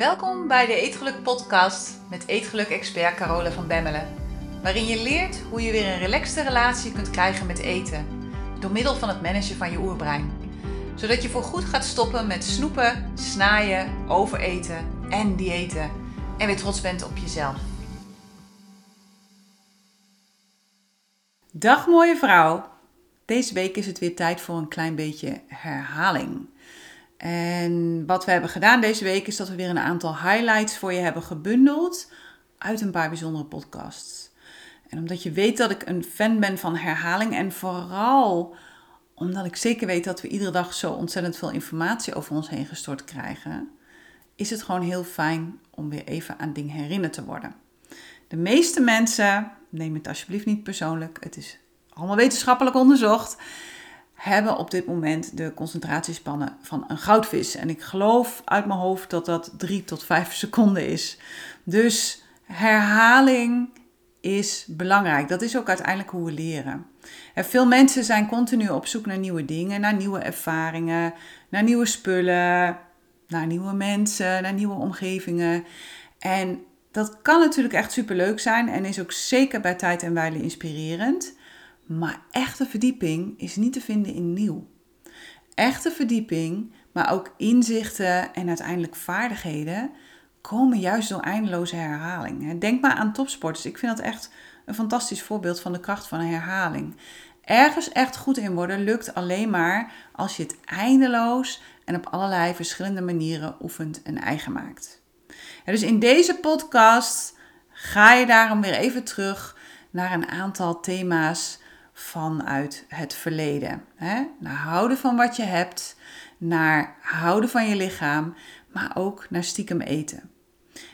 Welkom bij de Eetgeluk podcast met Eetgeluk-expert Carole van Bemmelen. Waarin je leert hoe je weer een relaxte relatie kunt krijgen met eten. Door middel van het managen van je oerbrein. Zodat je voorgoed gaat stoppen met snoepen, snaaien, overeten en diëten. En weer trots bent op jezelf. Dag mooie vrouw. Deze week is het weer tijd voor een klein beetje herhaling. En wat we hebben gedaan deze week is dat we weer een aantal highlights voor je hebben gebundeld uit een paar bijzondere podcasts. En omdat je weet dat ik een fan ben van herhaling en vooral omdat ik zeker weet dat we iedere dag zo ontzettend veel informatie over ons heen gestort krijgen, is het gewoon heel fijn om weer even aan dingen herinnerd te worden. De meeste mensen, neem het alsjeblieft niet persoonlijk, het is allemaal wetenschappelijk onderzocht, hebben op dit moment de concentratiespannen van een goudvis. En ik geloof uit mijn hoofd dat dat 3 tot 5 seconden is. Dus herhaling is belangrijk. Dat is ook uiteindelijk hoe we leren. En veel mensen zijn continu op zoek naar nieuwe dingen, naar nieuwe ervaringen, naar nieuwe spullen, naar nieuwe mensen, naar nieuwe omgevingen. En dat kan natuurlijk echt superleuk zijn en is ook zeker bij tijd en wijle inspirerend. Maar echte verdieping is niet te vinden in nieuw. Echte verdieping, maar ook inzichten en uiteindelijk vaardigheden komen juist door eindeloze herhaling. Denk maar aan topsporters. Ik vind dat echt een fantastisch voorbeeld van de kracht van een herhaling. Ergens echt goed in worden lukt alleen maar als je het eindeloos en op allerlei verschillende manieren oefent en eigen maakt. dus in deze podcast ga je daarom weer even terug naar een aantal thema's vanuit het verleden. Hè? Naar houden van wat je hebt, naar houden van je lichaam, maar ook naar stiekem eten.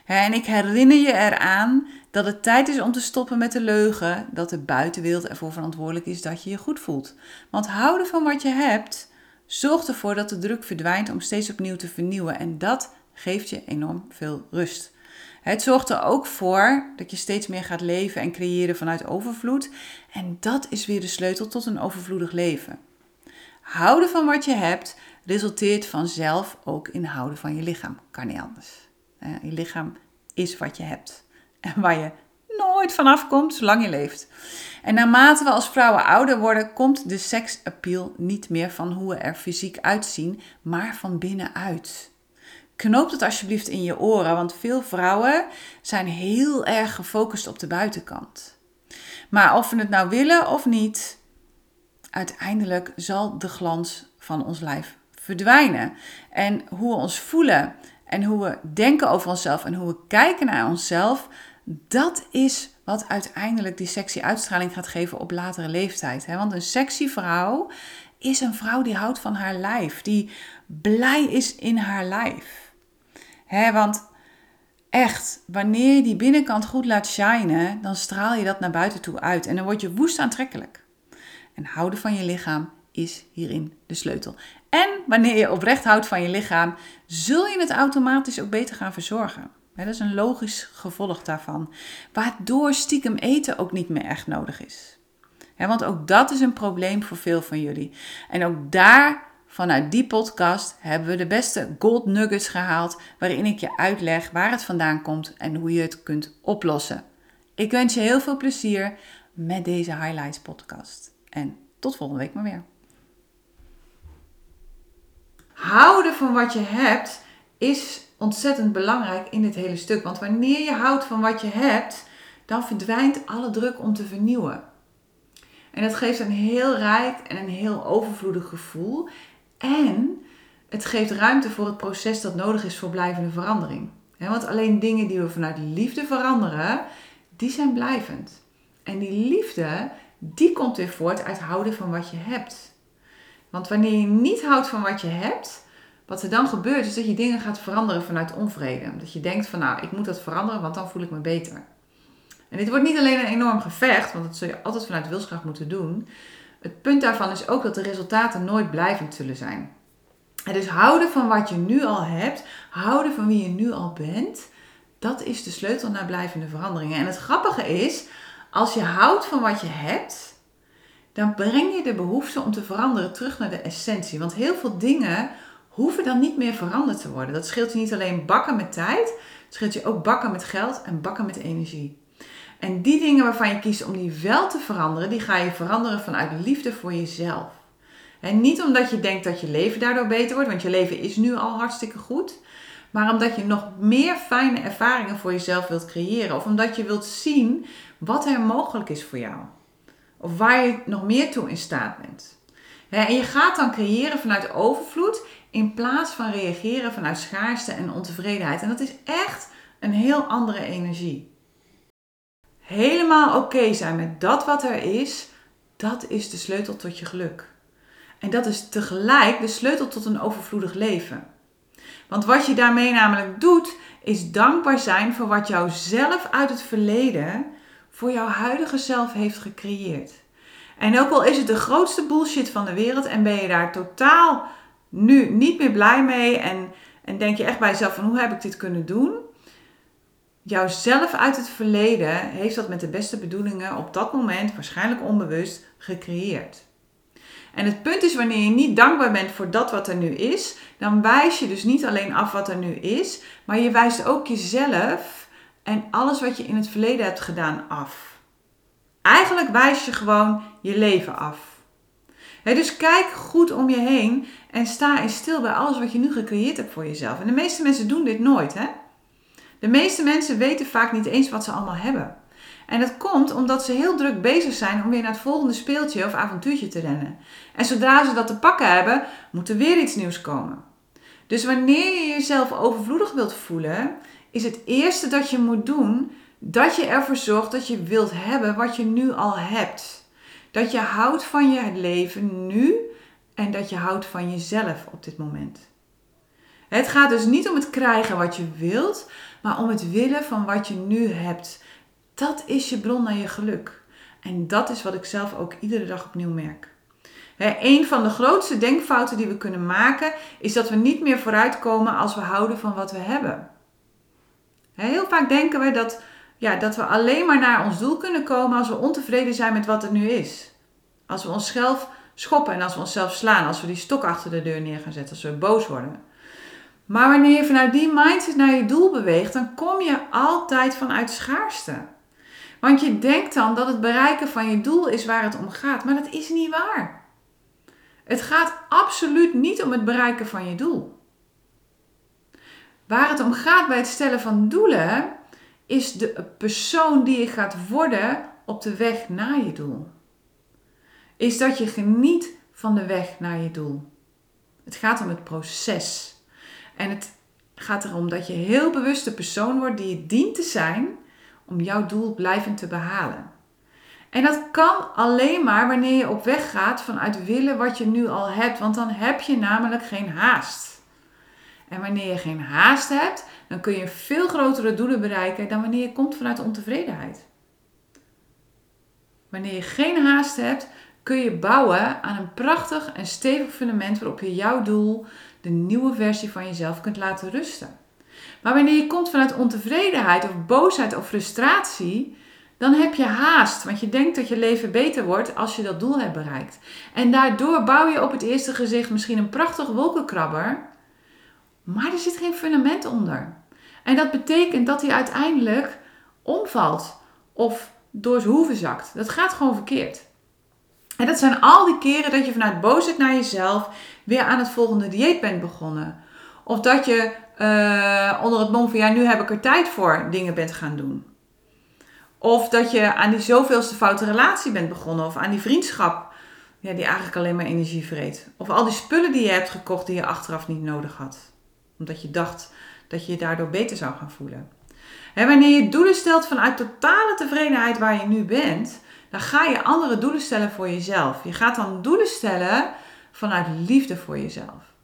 En ik herinner je eraan dat het tijd is om te stoppen met de leugen dat de buitenwereld ervoor verantwoordelijk is dat je je goed voelt. Want houden van wat je hebt zorgt ervoor dat de druk verdwijnt om steeds opnieuw te vernieuwen en dat geeft je enorm veel rust. Het zorgt er ook voor dat je steeds meer gaat leven en creëren vanuit overvloed. En dat is weer de sleutel tot een overvloedig leven. Houden van wat je hebt resulteert vanzelf ook in houden van je lichaam. Kan niet anders. Je lichaam is wat je hebt. En waar je nooit vanaf komt zolang je leeft. En naarmate we als vrouwen ouder worden, komt de seksappeal niet meer van hoe we er fysiek uitzien, maar van binnenuit. Knoop het alsjeblieft in je oren, want veel vrouwen zijn heel erg gefocust op de buitenkant. Maar of we het nou willen of niet, uiteindelijk zal de glans van ons lijf verdwijnen. En hoe we ons voelen en hoe we denken over onszelf en hoe we kijken naar onszelf, dat is wat uiteindelijk die sexy uitstraling gaat geven op latere leeftijd. Want een sexy vrouw is een vrouw die houdt van haar lijf, die blij is in haar lijf. Hè, want echt, wanneer je die binnenkant goed laat shinen, dan straal je dat naar buiten toe uit. En dan word je woest aantrekkelijk. En houden van je lichaam is hierin de sleutel. En wanneer je oprecht houdt van je lichaam, zul je het automatisch ook beter gaan verzorgen. Dat is een logisch gevolg daarvan. Waardoor stiekem eten ook niet meer echt nodig is. Want ook dat is een probleem voor veel van jullie. En ook daar Vanuit die podcast hebben we de beste gold nuggets gehaald waarin ik je uitleg waar het vandaan komt en hoe je het kunt oplossen. Ik wens je heel veel plezier met deze Highlights podcast. En tot volgende week maar weer. Houden van wat je hebt is ontzettend belangrijk in dit hele stuk. Want wanneer je houdt van wat je hebt, dan verdwijnt alle druk om te vernieuwen. En dat geeft een heel rijk en een heel overvloedig gevoel. En het geeft ruimte voor het proces dat nodig is voor blijvende verandering. Want alleen dingen die we vanuit liefde veranderen, die zijn blijvend. En die liefde, die komt weer voort uit houden van wat je hebt. Want wanneer je niet houdt van wat je hebt, wat er dan gebeurt is dat je dingen gaat veranderen vanuit onvrede. Dat je denkt van nou, ik moet dat veranderen, want dan voel ik me beter. En dit wordt niet alleen een enorm gevecht, want dat zul je altijd vanuit wilskracht moeten doen. Het punt daarvan is ook dat de resultaten nooit blijvend zullen zijn. En dus houden van wat je nu al hebt, houden van wie je nu al bent, dat is de sleutel naar blijvende veranderingen. En het grappige is, als je houdt van wat je hebt, dan breng je de behoefte om te veranderen terug naar de essentie. Want heel veel dingen hoeven dan niet meer veranderd te worden. Dat scheelt je niet alleen bakken met tijd, scheelt je ook bakken met geld en bakken met energie. En die dingen waarvan je kiest om die wel te veranderen, die ga je veranderen vanuit liefde voor jezelf. En niet omdat je denkt dat je leven daardoor beter wordt, want je leven is nu al hartstikke goed. Maar omdat je nog meer fijne ervaringen voor jezelf wilt creëren. Of omdat je wilt zien wat er mogelijk is voor jou. Of waar je nog meer toe in staat bent. En je gaat dan creëren vanuit overvloed in plaats van reageren vanuit schaarste en ontevredenheid. En dat is echt een heel andere energie. Helemaal oké zijn met dat wat er is, dat is de sleutel tot je geluk. En dat is tegelijk de sleutel tot een overvloedig leven. Want wat je daarmee namelijk doet, is dankbaar zijn voor wat jou zelf uit het verleden voor jouw huidige zelf heeft gecreëerd. En ook al is het de grootste bullshit van de wereld en ben je daar totaal nu niet meer blij mee en, en denk je echt bij jezelf van hoe heb ik dit kunnen doen? Jouzelf uit het verleden heeft dat met de beste bedoelingen op dat moment, waarschijnlijk onbewust, gecreëerd. En het punt is, wanneer je niet dankbaar bent voor dat wat er nu is, dan wijs je dus niet alleen af wat er nu is, maar je wijst ook jezelf en alles wat je in het verleden hebt gedaan af. Eigenlijk wijs je gewoon je leven af. dus kijk goed om je heen en sta eens stil bij alles wat je nu gecreëerd hebt voor jezelf. En de meeste mensen doen dit nooit, hè? De meeste mensen weten vaak niet eens wat ze allemaal hebben. En dat komt omdat ze heel druk bezig zijn om weer naar het volgende speeltje of avontuurtje te rennen. En zodra ze dat te pakken hebben, moet er weer iets nieuws komen. Dus wanneer je jezelf overvloedig wilt voelen, is het eerste dat je moet doen dat je ervoor zorgt dat je wilt hebben wat je nu al hebt. Dat je houdt van je leven nu en dat je houdt van jezelf op dit moment. Het gaat dus niet om het krijgen wat je wilt, maar om het willen van wat je nu hebt. Dat is je bron naar je geluk. En dat is wat ik zelf ook iedere dag opnieuw merk. He, een van de grootste denkfouten die we kunnen maken is dat we niet meer vooruitkomen als we houden van wat we hebben. heel vaak denken we dat, ja, dat we alleen maar naar ons doel kunnen komen als we ontevreden zijn met wat er nu is. Als we onszelf schoppen en als we onszelf slaan, als we die stok achter de deur neer gaan zetten, als we boos worden. Maar wanneer je vanuit die mindset naar je doel beweegt, dan kom je altijd vanuit schaarste. Want je denkt dan dat het bereiken van je doel is waar het om gaat, maar dat is niet waar. Het gaat absoluut niet om het bereiken van je doel. Waar het om gaat bij het stellen van doelen, is de persoon die je gaat worden op de weg naar je doel. Is dat je geniet van de weg naar je doel. Het gaat om het proces. En het gaat erom dat je heel bewust de persoon wordt die je dient te zijn om jouw doel blijvend te behalen. En dat kan alleen maar wanneer je op weg gaat vanuit willen wat je nu al hebt, want dan heb je namelijk geen haast. En wanneer je geen haast hebt, dan kun je veel grotere doelen bereiken dan wanneer je komt vanuit ontevredenheid. Wanneer je geen haast hebt, kun je bouwen aan een prachtig en stevig fundament waarop je jouw doel, de nieuwe versie van jezelf, kunt laten rusten. Maar wanneer je komt vanuit ontevredenheid of boosheid of frustratie, dan heb je haast, want je denkt dat je leven beter wordt als je dat doel hebt bereikt. En daardoor bouw je op het eerste gezicht misschien een prachtig wolkenkrabber, maar er zit geen fundament onder. En dat betekent dat hij uiteindelijk omvalt of door zijn hoeven zakt. Dat gaat gewoon verkeerd. En dat zijn al die keren dat je vanuit boosheid naar jezelf weer aan het volgende dieet bent begonnen. Of dat je uh, onder het mom van ja, nu heb ik er tijd voor dingen bent gaan doen. Of dat je aan die zoveelste foute relatie bent begonnen. Of aan die vriendschap ja, die eigenlijk alleen maar energie vreet. Of al die spullen die je hebt gekocht die je achteraf niet nodig had. Omdat je dacht dat je je daardoor beter zou gaan voelen. En wanneer je doelen stelt vanuit totale tevredenheid waar je nu bent, dan ga je andere doelen stellen voor jezelf. Je gaat dan doelen stellen vanuit liefde voor jezelf.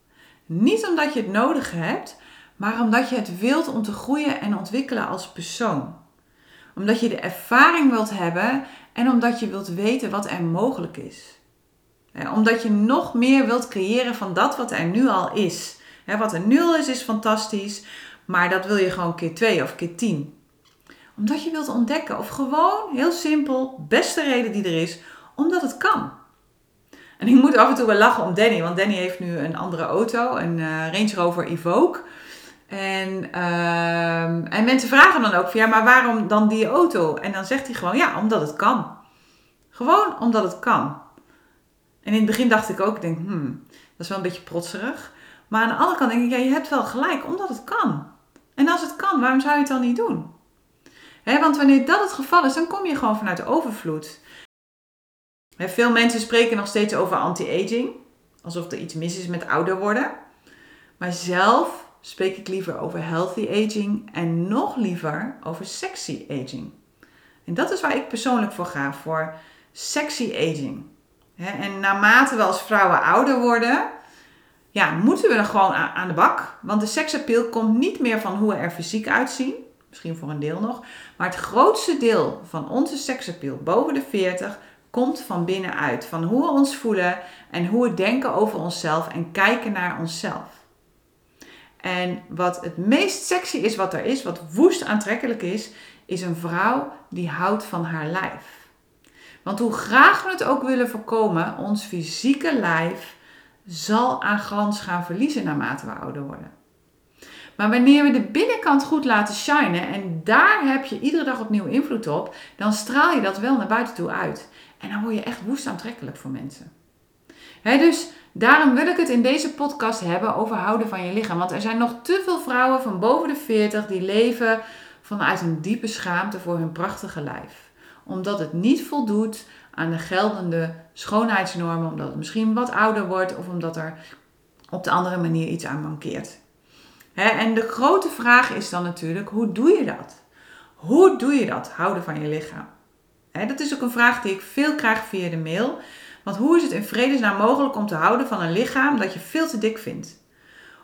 Niet omdat je het nodig hebt, maar omdat je het wilt om te groeien en ontwikkelen als persoon. Omdat je de ervaring wilt hebben en omdat je wilt weten wat er mogelijk is. Omdat je nog meer wilt creëren van dat wat er nu al is. Wat er nu al is, is fantastisch, maar dat wil je gewoon keer twee of keer tien. Omdat je wilt ontdekken of gewoon heel simpel, beste reden die er is, omdat het kan. En ik moet af en toe wel lachen om Danny, want Danny heeft nu een andere auto, een uh, Range Rover Evoque. En, uh, en mensen vragen dan ook van ja, maar waarom dan die auto? En dan zegt hij gewoon ja, omdat het kan. Gewoon omdat het kan. En in het begin dacht ik ook, ik denk, hmm, dat is wel een beetje protserig. Maar aan de andere kant denk ik, ja, je hebt wel gelijk, omdat het kan. En als het kan, waarom zou je het dan niet doen? Want wanneer dat het geval is, dan kom je gewoon vanuit de overvloed. veel mensen spreken nog steeds over anti-aging, alsof er iets mis is met ouder worden. Maar zelf spreek ik liever over healthy aging en nog liever over sexy aging. En dat is waar ik persoonlijk voor ga, voor sexy aging. en naarmate we als vrouwen ouder worden, ja, moeten we er gewoon aan de bak. Want de seksappeal komt niet meer van hoe we er fysiek uitzien. Misschien voor een deel nog. Maar het grootste deel van onze seksappeal boven de 40 komt van binnenuit. Van hoe we ons voelen en hoe we denken over onszelf en kijken naar onszelf. En wat het meest sexy is wat er is, wat woest aantrekkelijk is, is een vrouw die houdt van haar lijf. Want hoe graag we het ook willen voorkomen, ons fysieke lijf zal aan glans gaan verliezen naarmate we ouder worden. Maar wanneer we de binnenkant goed laten shinen en daar heb je iedere dag opnieuw invloed op, dan straal je dat wel naar buiten toe uit. En dan word je echt woest aantrekkelijk voor mensen. dus daarom wil ik het in deze podcast hebben over houden van je lichaam. Want er zijn nog te veel vrouwen van boven de 40 die leven vanuit een diepe schaamte voor hun prachtige lijf. Omdat het niet voldoet aan de geldende schoonheidsnormen, omdat het misschien wat ouder wordt of omdat er op de andere manier iets aan mankeert. En de grote vraag is dan natuurlijk, hoe doe je dat? Hoe doe je dat, houden van je lichaam? dat is ook een vraag die ik veel krijg via de mail. Want hoe is het in vredesnaam mogelijk om te houden van een lichaam dat je veel te dik vindt?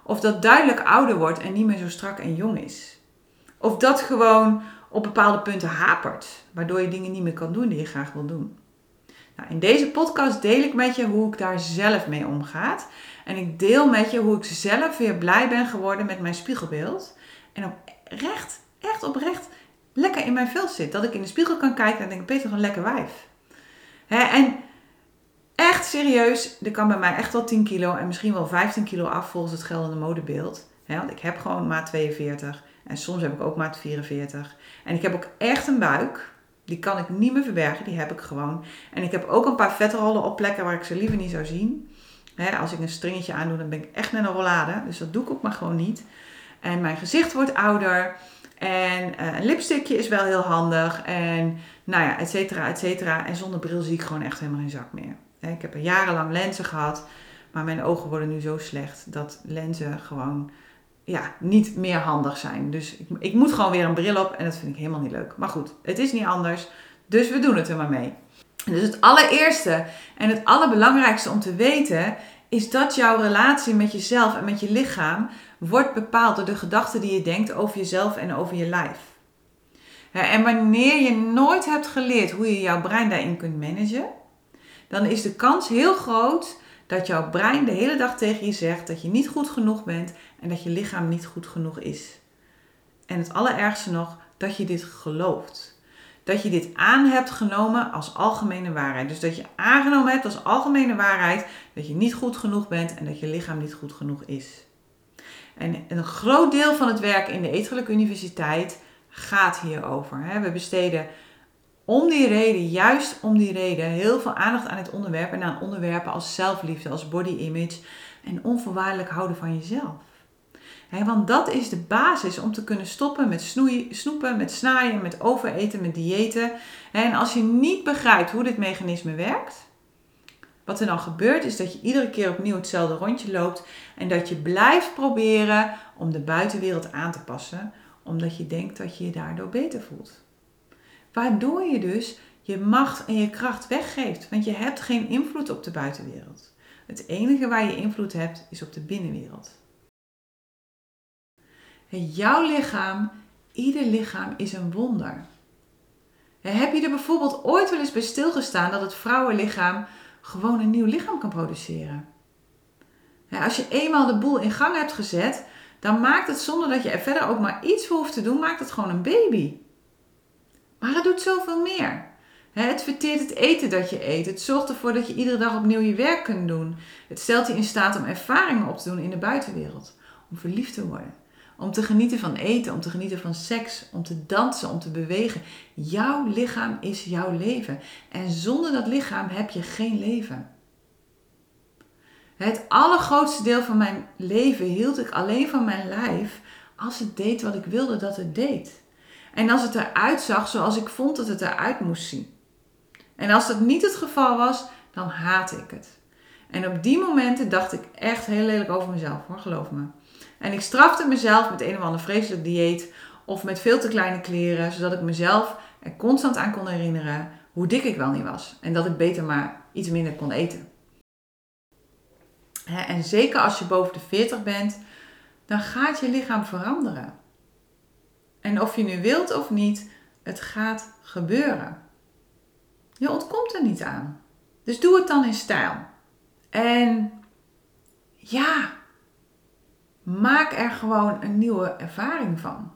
Of dat duidelijk ouder wordt en niet meer zo strak en jong is? Of dat gewoon op bepaalde punten hapert, waardoor je dingen niet meer kan doen die je graag wil doen? Nou, in deze podcast deel ik met je hoe ik daar zelf mee omga. En ik deel met je hoe ik zelf weer blij ben geworden met mijn spiegelbeeld. En oprecht, echt oprecht, lekker in mijn vel zit. Dat ik in de spiegel kan kijken en denk, Peter, een lekker wijf. En echt serieus, er kan bij mij echt wel 10 kilo en misschien wel 15 kilo af volgens het geldende modebeeld. Want ik heb gewoon maat 42 en soms heb ik ook maat 44. En ik heb ook echt een buik. Die kan ik niet meer verbergen, die heb ik gewoon. En ik heb ook een paar vetrollen op plekken waar ik ze liever niet zou zien. als ik een stringetje aandoe, dan ben ik echt net een rollade. Dus dat doe ik ook maar gewoon niet. En mijn gezicht wordt ouder. En uh, een lipstickje is wel heel handig. En nou ja, et cetera, et cetera. En zonder bril zie ik gewoon echt helemaal geen zak meer. ik heb er jarenlang lenzen gehad. Maar mijn ogen worden nu zo slecht dat lenzen gewoon ja, niet meer handig zijn. Dus ik, ik moet gewoon weer een bril op en dat vind ik helemaal niet leuk. Maar goed, het is niet anders. Dus we doen het er maar mee. Dus het allereerste en het allerbelangrijkste om te weten is dat jouw relatie met jezelf en met je lichaam wordt bepaald door de gedachten die je denkt over jezelf en over je lijf. En wanneer je nooit hebt geleerd hoe je jouw brein daarin kunt managen, dan is de kans heel groot dat jouw brein de hele dag tegen je zegt dat je niet goed genoeg bent en dat je lichaam niet goed genoeg is. En het allerergste nog, dat je dit gelooft. Dat je dit aan hebt genomen als algemene waarheid. Dus dat je aangenomen hebt als algemene waarheid dat je niet goed genoeg bent en dat je lichaam niet goed genoeg is. En een groot deel van het werk in de Eetgelijk Universiteit gaat hierover. We besteden om die reden, juist om die reden, heel veel aandacht aan het onderwerp en aan onderwerpen als zelfliefde, als body image en onvoorwaardelijk houden van jezelf. want dat is de basis om te kunnen stoppen met snoeien, snoepen, met snaaien, met overeten, met diëten. En als je niet begrijpt hoe dit mechanisme werkt, wat er dan gebeurt is dat je iedere keer opnieuw hetzelfde rondje loopt en dat je blijft proberen om de buitenwereld aan te passen, omdat je denkt dat je je daardoor beter voelt. Waardoor je dus je macht en je kracht weggeeft. Want je hebt geen invloed op de buitenwereld. Het enige waar je invloed hebt is op de binnenwereld. Jouw lichaam, ieder lichaam is een wonder. Heb je er bijvoorbeeld ooit wel eens bij stilgestaan dat het vrouwenlichaam gewoon een nieuw lichaam kan produceren? Als je eenmaal de boel in gang hebt gezet, dan maakt het zonder dat je er verder ook maar iets voor hoeft te doen, maakt het gewoon een baby. Maar het doet zoveel meer. Het verteert het eten dat je eet. Het zorgt ervoor dat je iedere dag opnieuw je werk kunt doen. Het stelt je in staat om ervaringen op te doen in de buitenwereld. Om verliefd te worden. Om te genieten van eten, om te genieten van seks, om te dansen, om te bewegen. Jouw lichaam is jouw leven. En zonder dat lichaam heb je geen leven. Het allergrootste deel van mijn leven hield ik alleen van mijn lijf als het deed wat ik wilde dat het deed. En als het eruit zag zoals ik vond dat het eruit moest zien. En als dat niet het geval was, dan haatte ik het. En op die momenten dacht ik echt heel lelijk over mezelf hoor, geloof me. En ik strafte mezelf met een of ander vreselijk dieet of met veel te kleine kleren, zodat ik mezelf er constant aan kon herinneren hoe dik ik wel niet was. En dat ik beter maar iets minder kon eten. En zeker als je boven de 40 bent, dan gaat je lichaam veranderen. En of je nu wilt of niet, het gaat gebeuren. Je ontkomt er niet aan. Dus doe het dan in stijl. En ja, maak er gewoon een nieuwe ervaring van.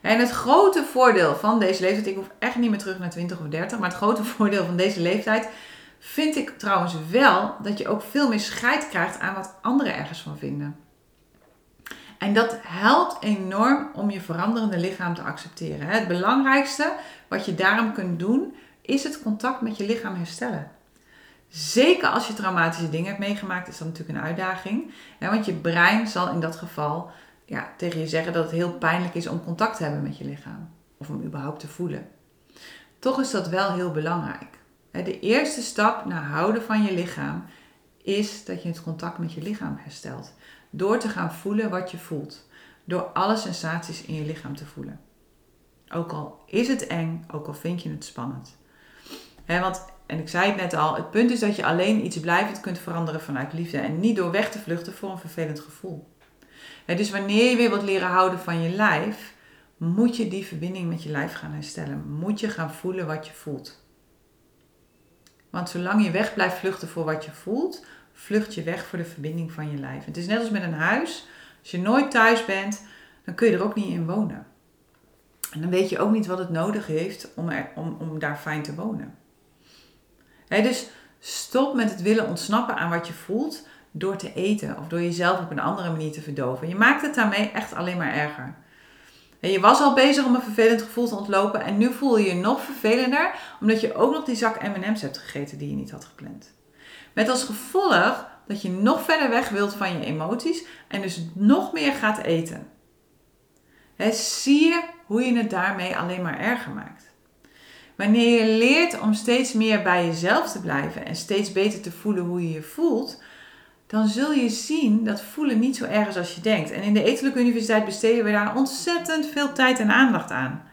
En het grote voordeel van deze leeftijd, ik hoef echt niet meer terug naar 20 of 30, maar het grote voordeel van deze leeftijd vind ik trouwens wel dat je ook veel meer scheid krijgt aan wat anderen ergens van vinden. En dat helpt enorm om je veranderende lichaam te accepteren. Het belangrijkste wat je daarom kunt doen, is het contact met je lichaam herstellen. Zeker als je traumatische dingen hebt meegemaakt, is dat natuurlijk een uitdaging. Want je brein zal in dat geval ja, tegen je zeggen dat het heel pijnlijk is om contact te hebben met je lichaam. Of om überhaupt te voelen. Toch is dat wel heel belangrijk. De eerste stap naar houden van je lichaam is dat je het contact met je lichaam herstelt. Door te gaan voelen wat je voelt. Door alle sensaties in je lichaam te voelen. Ook al is het eng, ook al vind je het spannend. want, en ik zei het net al, het punt is dat je alleen iets blijvend kunt veranderen vanuit liefde. En niet door weg te vluchten voor een vervelend gevoel. dus wanneer je weer wilt leren houden van je lijf, moet je die verbinding met je lijf gaan herstellen. Moet je gaan voelen wat je voelt. Want zolang je weg blijft vluchten voor wat je voelt, vlucht je weg voor de verbinding van je lijf. Het is net als met een huis. Als je nooit thuis bent, dan kun je er ook niet in wonen. En dan weet je ook niet wat het nodig heeft om, er, om, om daar fijn te wonen. dus stop met het willen ontsnappen aan wat je voelt door te eten of door jezelf op een andere manier te verdoven. Je maakt het daarmee echt alleen maar erger. En je was al bezig om een vervelend gevoel te ontlopen en nu voel je je nog vervelender omdat je ook nog die zak M&M's hebt gegeten die je niet had gepland. Met als gevolg dat je nog verder weg wilt van je emoties en dus nog meer gaat eten. zie je hoe je het daarmee alleen maar erger maakt. Wanneer je leert om steeds meer bij jezelf te blijven en steeds beter te voelen hoe je je voelt, dan zul je zien dat voelen niet zo erg is als je denkt. En in de Etelijke Universiteit besteden we daar ontzettend veel tijd en aandacht aan.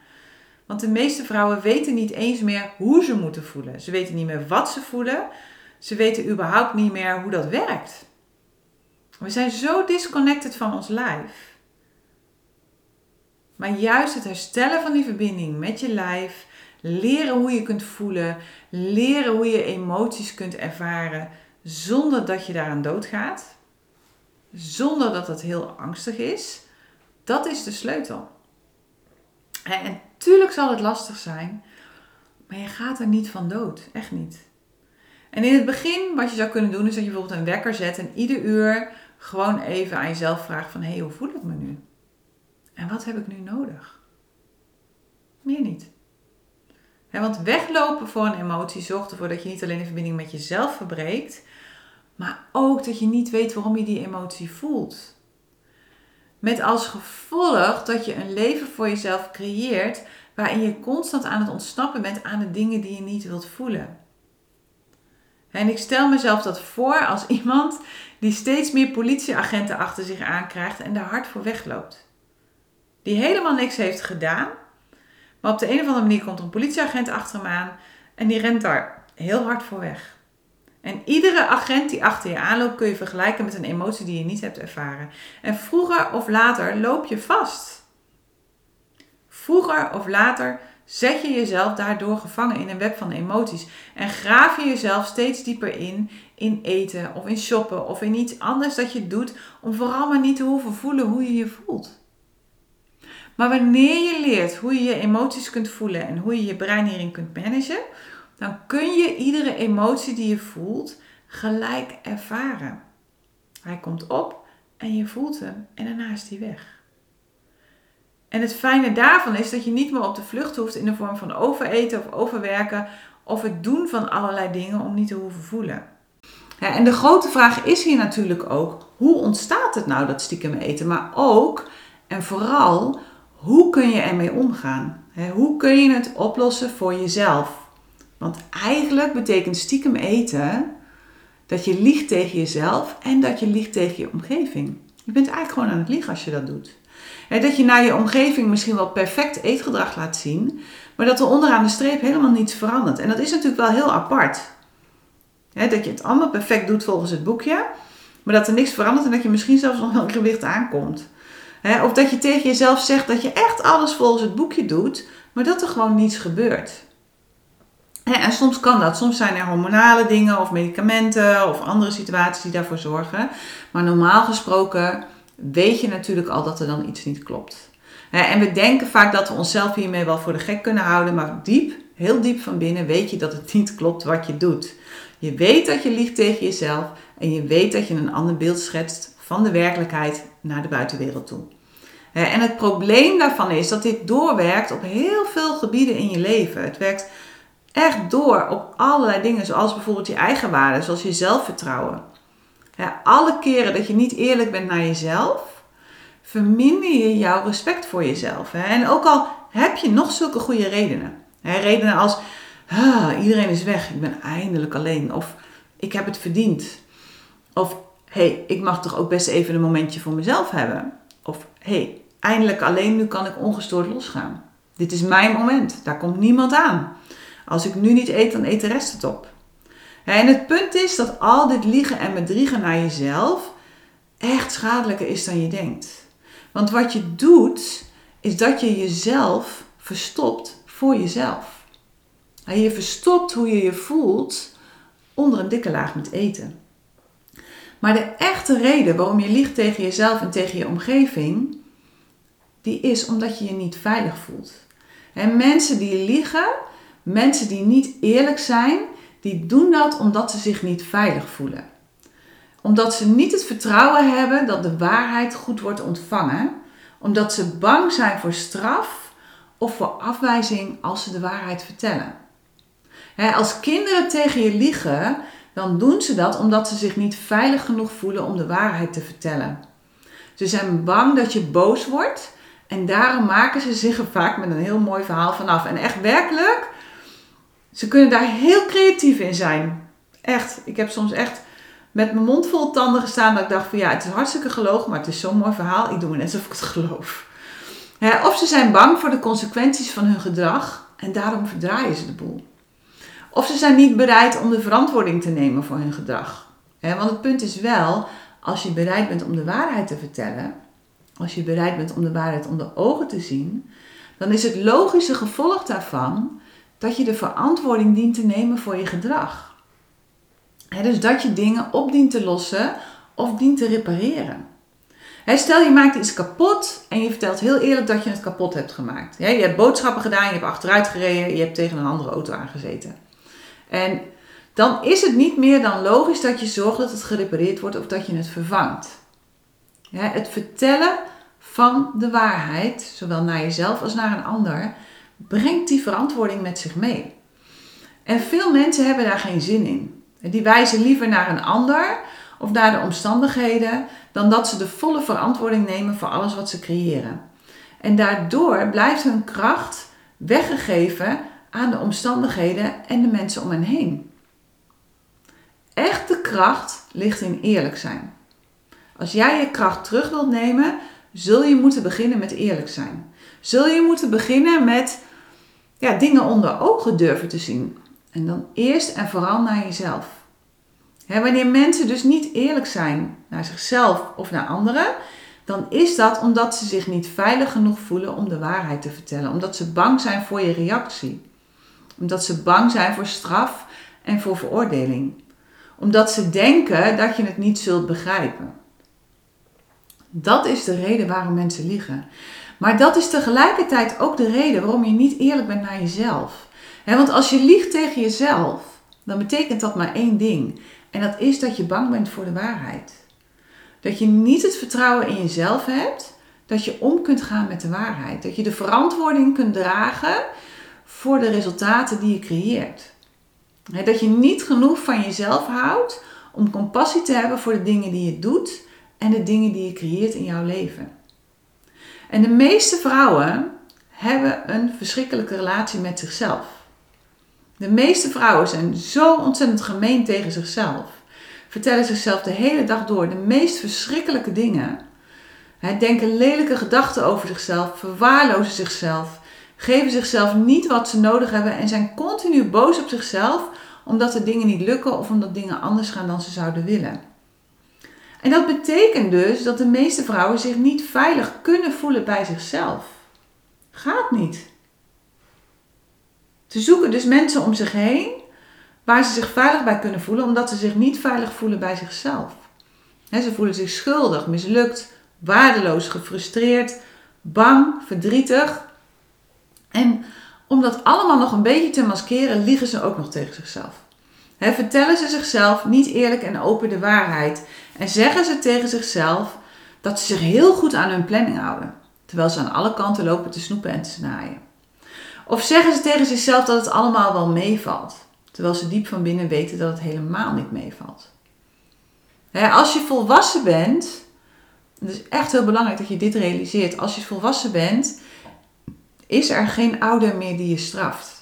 Want de meeste vrouwen weten niet eens meer hoe ze moeten voelen. Ze weten niet meer wat ze voelen. Ze weten überhaupt niet meer hoe dat werkt. We zijn zo disconnected van ons lijf. Maar juist het herstellen van die verbinding met je lijf, leren hoe je kunt voelen, leren hoe je emoties kunt ervaren zonder dat je daaraan doodgaat, zonder dat het heel angstig is, dat is de sleutel. En tuurlijk zal het lastig zijn, maar je gaat er niet van dood, echt niet. En in het begin, wat je zou kunnen doen, is dat je bijvoorbeeld een wekker zet en ieder uur gewoon even aan jezelf vraagt van, hé, hey, hoe voel ik me nu? En wat heb ik nu nodig? Meer niet. want weglopen voor een emotie zorgt ervoor dat je niet alleen de verbinding met jezelf verbreekt, maar ook dat je niet weet waarom je die emotie voelt. Met als gevolg dat je een leven voor jezelf creëert waarin je constant aan het ontsnappen bent aan de dingen die je niet wilt voelen. En ik stel mezelf dat voor als iemand die steeds meer politieagenten achter zich aankrijgt en daar hard voor wegloopt. Die helemaal niks heeft gedaan, maar op de een of andere manier komt een politieagent achter hem aan en die rent daar heel hard voor weg. En iedere agent die achter je aanloopt kun je vergelijken met een emotie die je niet hebt ervaren. En vroeger of later loop je vast. Vroeger of later zet je jezelf daardoor gevangen in een web van emoties en graaf je jezelf steeds dieper in in eten of in shoppen of in iets anders dat je doet om vooral maar niet te hoeven voelen hoe je je voelt. Maar wanneer je leert hoe je je emoties kunt voelen en hoe je je brein hierin kunt managen, dan kun je iedere emotie die je voelt gelijk ervaren. Hij komt op en je voelt hem en daarna is hij weg. En het fijne daarvan is dat je niet meer op de vlucht hoeft in de vorm van overeten of overwerken of het doen van allerlei dingen om niet te hoeven voelen. en de grote vraag is hier natuurlijk ook: hoe ontstaat het nou dat stiekem eten? Maar ook en vooral, hoe kun je ermee omgaan? hoe kun je het oplossen voor jezelf? Want eigenlijk betekent stiekem eten dat je liegt tegen jezelf en dat je liegt tegen je omgeving. Je bent eigenlijk gewoon aan het liegen als je dat doet. Dat je naar je omgeving misschien wel perfect eetgedrag laat zien, maar dat er onderaan de streep helemaal niets verandert. En dat is natuurlijk wel heel apart. dat je het allemaal perfect doet volgens het boekje, maar dat er niks verandert en dat je misschien zelfs nog een gewicht aankomt. of dat je tegen jezelf zegt dat je echt alles volgens het boekje doet, maar dat er gewoon niets gebeurt. En soms kan dat. Soms zijn er hormonale dingen of medicamenten of andere situaties die daarvoor zorgen. Maar normaal gesproken weet je natuurlijk al dat er dan iets niet klopt. En we denken vaak dat we onszelf hiermee wel voor de gek kunnen houden, maar diep, heel diep van binnen weet je dat het niet klopt wat je doet. Je weet dat je liegt tegen jezelf en je weet dat je een ander beeld schetst van de werkelijkheid naar de buitenwereld toe. En het probleem daarvan is dat dit doorwerkt op heel veel gebieden in je leven. Het werkt echt door op allerlei dingen, zoals bijvoorbeeld je eigen waarde, zoals je zelfvertrouwen. Ja, alle keren dat je niet eerlijk bent naar jezelf, verminder je jouw respect voor jezelf. Hè? En ook al heb je nog zulke goede redenen. Redenen als, ah, iedereen is weg, ik ben eindelijk alleen. Of ik heb het verdiend. Of, hey, ik mag toch ook best even een momentje voor mezelf hebben. Of, hey, eindelijk alleen, nu kan ik ongestoord losgaan. Dit is mijn moment, daar komt niemand aan. Als ik nu niet eet, dan eet de rest het op. En het punt is dat al dit liegen en bedriegen naar jezelf echt schadelijker is dan je denkt. Want wat je doet, is dat je jezelf verstopt voor jezelf. Je verstopt hoe je je voelt onder een dikke laag met eten. Maar de echte reden waarom je liegt tegen jezelf en tegen je omgeving, die is omdat je je niet veilig voelt. En mensen die liegen, Mensen die niet eerlijk zijn, die doen dat omdat ze zich niet veilig voelen. Omdat ze niet het vertrouwen hebben dat de waarheid goed wordt ontvangen. Omdat ze bang zijn voor straf of voor afwijzing als ze de waarheid vertellen. als kinderen tegen je liegen, dan doen ze dat omdat ze zich niet veilig genoeg voelen om de waarheid te vertellen. Ze zijn bang dat je boos wordt en daarom maken ze zich er vaak met een heel mooi verhaal vanaf. En echt werkelijk, ze kunnen daar heel creatief in zijn. Echt. Ik heb soms echt met mijn mond vol tanden gestaan dat ik dacht van ja, het is hartstikke gelogen, maar het is zo'n mooi verhaal. Ik doe me net alsof ik het geloof. of ze zijn bang voor de consequenties van hun gedrag en daarom verdraaien ze de boel. Of ze zijn niet bereid om de verantwoording te nemen voor hun gedrag. want het punt is wel, als je bereid bent om de waarheid te vertellen, als je bereid bent om de waarheid onder ogen te zien, dan is het logische gevolg daarvan dat je de verantwoording dient te nemen voor je gedrag. dus dat je dingen op dient te lossen of dient te repareren. stel je maakt iets kapot en je vertelt heel eerlijk dat je het kapot hebt gemaakt. je hebt boodschappen gedaan, je hebt achteruit gereden, je hebt tegen een andere auto aangezeten. En dan is het niet meer dan logisch dat je zorgt dat het gerepareerd wordt of dat je het vervangt. het vertellen van de waarheid, zowel naar jezelf als naar een ander, brengt die verantwoording met zich mee. En veel mensen hebben daar geen zin in. Die wijzen liever naar een ander of naar de omstandigheden dan dat ze de volle verantwoording nemen voor alles wat ze creëren. En daardoor blijft hun kracht weggegeven aan de omstandigheden en de mensen om hen heen. Echte kracht ligt in eerlijk zijn. Als jij je kracht terug wilt nemen, zul je moeten beginnen met eerlijk zijn. Zul je moeten beginnen met ja, dingen onder ogen durven te zien. En dan eerst en vooral naar jezelf. wanneer mensen dus niet eerlijk zijn naar zichzelf of naar anderen, dan is dat omdat ze zich niet veilig genoeg voelen om de waarheid te vertellen. Omdat ze bang zijn voor je reactie. Omdat ze bang zijn voor straf en voor veroordeling. Omdat ze denken dat je het niet zult begrijpen. Dat is de reden waarom mensen liegen. Maar dat is tegelijkertijd ook de reden waarom je niet eerlijk bent naar jezelf. want als je liegt tegen jezelf, dan betekent dat maar één ding. En dat is dat je bang bent voor de waarheid. Dat je niet het vertrouwen in jezelf hebt dat je om kunt gaan met de waarheid. Dat je de verantwoording kunt dragen voor de resultaten die je creëert. Dat je niet genoeg van jezelf houdt om compassie te hebben voor de dingen die je doet en de dingen die je creëert in jouw leven. En de meeste vrouwen hebben een verschrikkelijke relatie met zichzelf. De meeste vrouwen zijn zo ontzettend gemeen tegen zichzelf. Vertellen zichzelf de hele dag door de meest verschrikkelijke dingen. Denken lelijke gedachten over zichzelf, verwaarlozen zichzelf, geven zichzelf niet wat ze nodig hebben en zijn continu boos op zichzelf omdat de dingen niet lukken of omdat dingen anders gaan dan ze zouden willen. En dat betekent dus dat de meeste vrouwen zich niet veilig kunnen voelen bij zichzelf. Gaat niet. Ze zoeken dus mensen om zich heen waar ze zich veilig bij kunnen voelen, omdat ze zich niet veilig voelen bij zichzelf. ze voelen zich schuldig, mislukt, waardeloos, gefrustreerd, bang, verdrietig. En om dat allemaal nog een beetje te maskeren, liegen ze ook nog tegen zichzelf. Vertellen ze zichzelf niet eerlijk en open de waarheid en zeggen ze tegen zichzelf dat ze zich heel goed aan hun planning houden, terwijl ze aan alle kanten lopen te snoepen en te snaaien. Of zeggen ze tegen zichzelf dat het allemaal wel meevalt, terwijl ze diep van binnen weten dat het helemaal niet meevalt. als je volwassen bent, het is echt heel belangrijk dat je dit realiseert. Als je volwassen bent, is er geen ouder meer die je straft.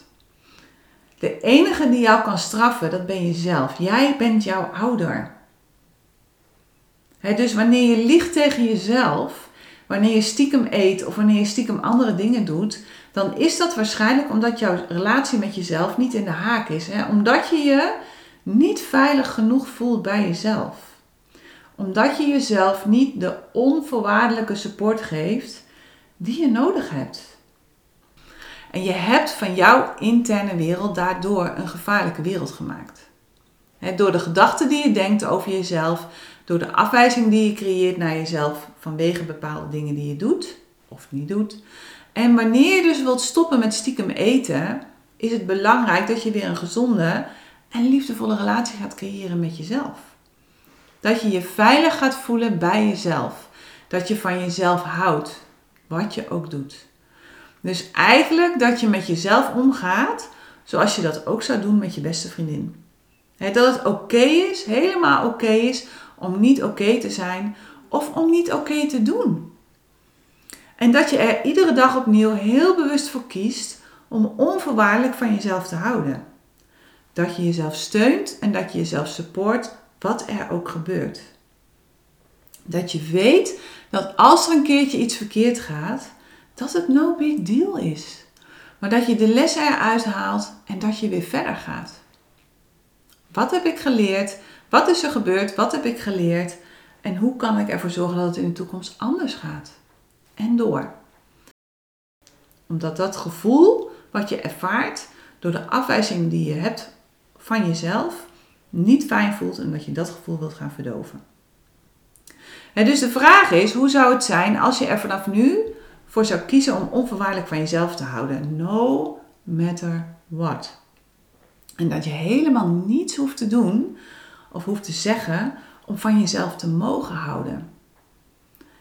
De enige die jou kan straffen, dat ben jezelf. Jij bent jouw ouder. dus wanneer je liegt tegen jezelf, wanneer je stiekem eet of wanneer je stiekem andere dingen doet, dan is dat waarschijnlijk omdat jouw relatie met jezelf niet in de haak is. Omdat je je niet veilig genoeg voelt bij jezelf. Omdat je jezelf niet de onvoorwaardelijke support geeft die je nodig hebt. En je hebt van jouw interne wereld daardoor een gevaarlijke wereld gemaakt. door de gedachten die je denkt over jezelf, door de afwijzing die je creëert naar jezelf vanwege bepaalde dingen die je doet of niet doet. En wanneer je dus wilt stoppen met stiekem eten, is het belangrijk dat je weer een gezonde en liefdevolle relatie gaat creëren met jezelf. Dat je je veilig gaat voelen bij jezelf. Dat je van jezelf houdt, wat je ook doet. Dus eigenlijk dat je met jezelf omgaat zoals je dat ook zou doen met je beste vriendin. dat het oké is, helemaal oké is, om niet oké te zijn of om niet oké te doen. En dat je er iedere dag opnieuw heel bewust voor kiest om onvoorwaardelijk van jezelf te houden. Dat je jezelf steunt en dat je jezelf support, wat er ook gebeurt. Dat je weet dat als er een keertje iets verkeerd gaat, dat het no big deal is. Maar dat je de lessen eruit haalt en dat je weer verder gaat. Wat heb ik geleerd? Wat is er gebeurd? Wat heb ik geleerd? En hoe kan ik ervoor zorgen dat het in de toekomst anders gaat? En door. Omdat dat gevoel wat je ervaart door de afwijzing die je hebt van jezelf niet fijn voelt en dat je dat gevoel wilt gaan verdoven. En dus de vraag is: hoe zou het zijn als je er vanaf nu voor zou kiezen om onvoorwaardelijk van jezelf te houden. No matter what. En dat je helemaal niets hoeft te doen of hoeft te zeggen om van jezelf te mogen houden.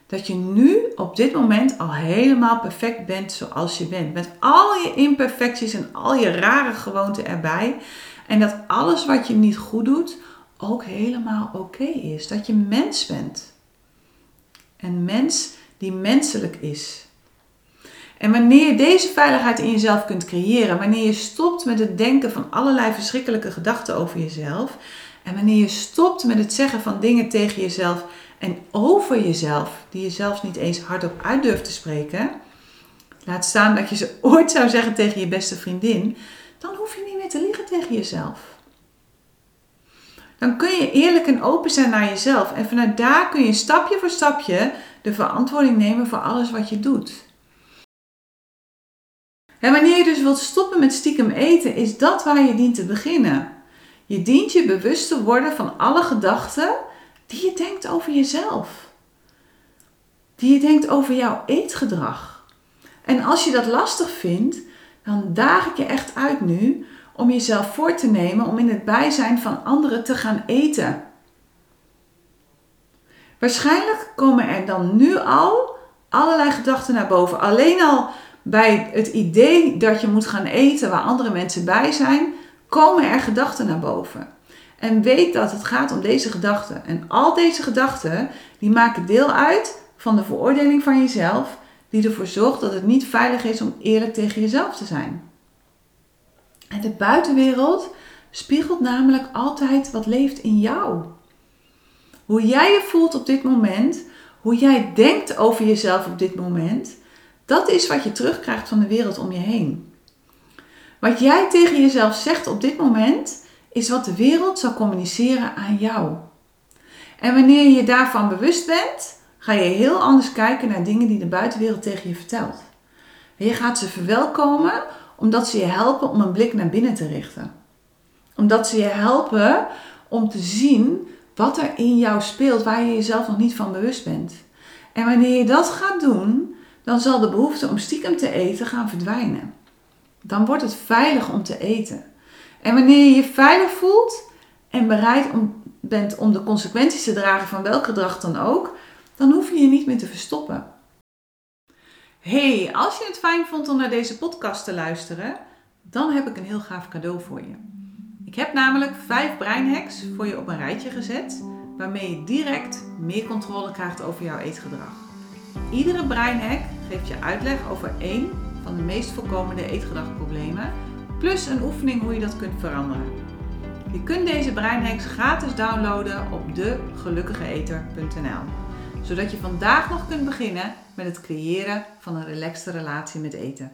Dat je nu op dit moment al helemaal perfect bent zoals je bent. Met al je imperfecties en al je rare gewoonten erbij. En dat alles wat je niet goed doet ook helemaal oké is. Dat je mens bent. Een mens die menselijk is. En wanneer je deze veiligheid in jezelf kunt creëren, wanneer je stopt met het denken van allerlei verschrikkelijke gedachten over jezelf, en wanneer je stopt met het zeggen van dingen tegen jezelf en over jezelf, die je zelfs niet eens hardop uit durft te spreken, laat staan dat je ze ooit zou zeggen tegen je beste vriendin, dan hoef je niet meer te liegen tegen jezelf. Dan kun je eerlijk en open zijn naar jezelf en vanuit daar kun je stapje voor stapje de verantwoording nemen voor alles wat je doet. En wanneer je dus wilt stoppen met stiekem eten, is dat waar je dient te beginnen. Je dient je bewust te worden van alle gedachten die je denkt over jezelf. Die je denkt over jouw eetgedrag. En als je dat lastig vindt, dan daag ik je echt uit nu om jezelf voor te nemen om in het bijzijn van anderen te gaan eten. Waarschijnlijk komen er dan nu al allerlei gedachten naar boven. Alleen al bij het idee dat je moet gaan eten waar andere mensen bij zijn, komen er gedachten naar boven. En weet dat het gaat om deze gedachten. En al deze gedachten, die maken deel uit van de veroordeling van jezelf, die ervoor zorgt dat het niet veilig is om eerlijk tegen jezelf te zijn. En de buitenwereld spiegelt namelijk altijd wat leeft in jou. Hoe jij je voelt op dit moment, hoe jij denkt over jezelf op dit moment, dat is wat je terugkrijgt van de wereld om je heen. Wat jij tegen jezelf zegt op dit moment, is wat de wereld zal communiceren aan jou. En wanneer je daarvan bewust bent, ga je heel anders kijken naar dingen die de buitenwereld tegen je vertelt. Je gaat ze verwelkomen omdat ze je helpen om een blik naar binnen te richten. Omdat ze je helpen om te zien wat er in jou speelt waar je jezelf nog niet van bewust bent. En wanneer je dat gaat doen, dan zal de behoefte om stiekem te eten gaan verdwijnen. Dan wordt het veilig om te eten. En wanneer je je veilig voelt en bereid bent om de consequenties te dragen van welk gedrag dan ook, dan hoef je je niet meer te verstoppen. Hey, als je het fijn vond om naar deze podcast te luisteren, dan heb ik een heel gaaf cadeau voor je. Ik heb namelijk vijf breinhacks voor je op een rijtje gezet, waarmee je direct meer controle krijgt over jouw eetgedrag. Iedere breinhack geeft je uitleg over één van de meest voorkomende eetgedragproblemen, plus een oefening hoe je dat kunt veranderen. Je kunt deze breinhacks gratis downloaden op degelukkigeeter.nl, zodat je vandaag nog kunt beginnen met het creëren van een relaxte relatie met eten.